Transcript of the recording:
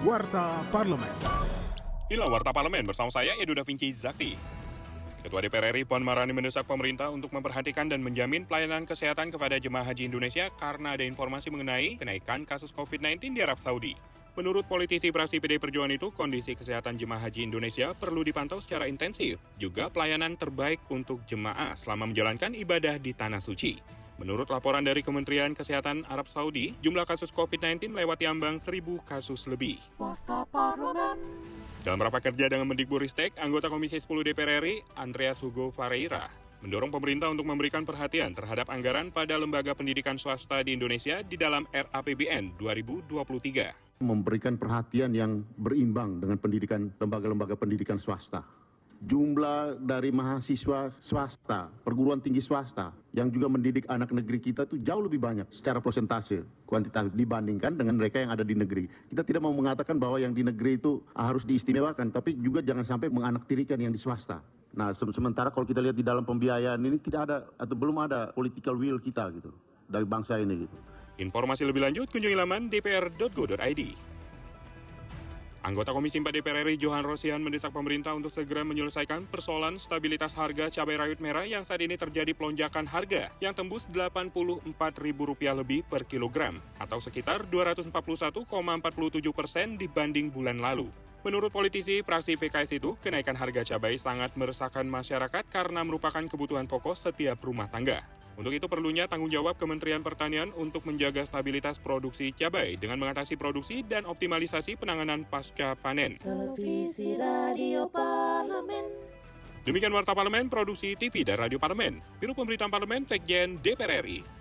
Warta Parlemen. Inilah Warta Parlemen bersama saya Edo Da Vinci Zakti. Ketua DPR RI Puan Marani mendesak pemerintah untuk memperhatikan dan menjamin pelayanan kesehatan kepada jemaah haji Indonesia karena ada informasi mengenai kenaikan kasus COVID-19 di Arab Saudi. Menurut politisi praksi PD Perjuangan itu, kondisi kesehatan jemaah haji Indonesia perlu dipantau secara intensif. Juga pelayanan terbaik untuk jemaah selama menjalankan ibadah di Tanah Suci. Menurut laporan dari Kementerian Kesehatan Arab Saudi, jumlah kasus COVID-19 melewati ambang 1.000 kasus lebih. Dalam rapat kerja dengan Mendikbudristek, anggota Komisi 10 DPR RI, Andreas Hugo Fareira, mendorong pemerintah untuk memberikan perhatian terhadap anggaran pada lembaga pendidikan swasta di Indonesia di dalam RAPBN 2023. Memberikan perhatian yang berimbang dengan pendidikan lembaga-lembaga pendidikan swasta jumlah dari mahasiswa swasta, perguruan tinggi swasta yang juga mendidik anak negeri kita itu jauh lebih banyak secara persentase kuantitas dibandingkan dengan mereka yang ada di negeri. Kita tidak mau mengatakan bahwa yang di negeri itu harus diistimewakan, tapi juga jangan sampai menganaktirikan yang di swasta. Nah, sementara kalau kita lihat di dalam pembiayaan ini tidak ada atau belum ada political will kita gitu dari bangsa ini gitu. Informasi lebih lanjut kunjungi laman dpr.go.id. Anggota Komisi 4 DPR RI Johan Rosian mendesak pemerintah untuk segera menyelesaikan persoalan stabilitas harga cabai rawit merah yang saat ini terjadi pelonjakan harga yang tembus Rp84.000 lebih per kilogram atau sekitar 241,47 persen dibanding bulan lalu. Menurut politisi praksi PKS itu, kenaikan harga cabai sangat meresahkan masyarakat karena merupakan kebutuhan pokok setiap rumah tangga. Untuk itu perlunya tanggung jawab Kementerian Pertanian untuk menjaga stabilitas produksi cabai dengan mengatasi produksi dan optimalisasi penanganan pasca panen. Televisi Radio Parlemen. Demikian Warta Parlemen, Produksi TV dan Radio Parlemen, Biro Pemberitaan Parlemen, Sekjen DPR RI.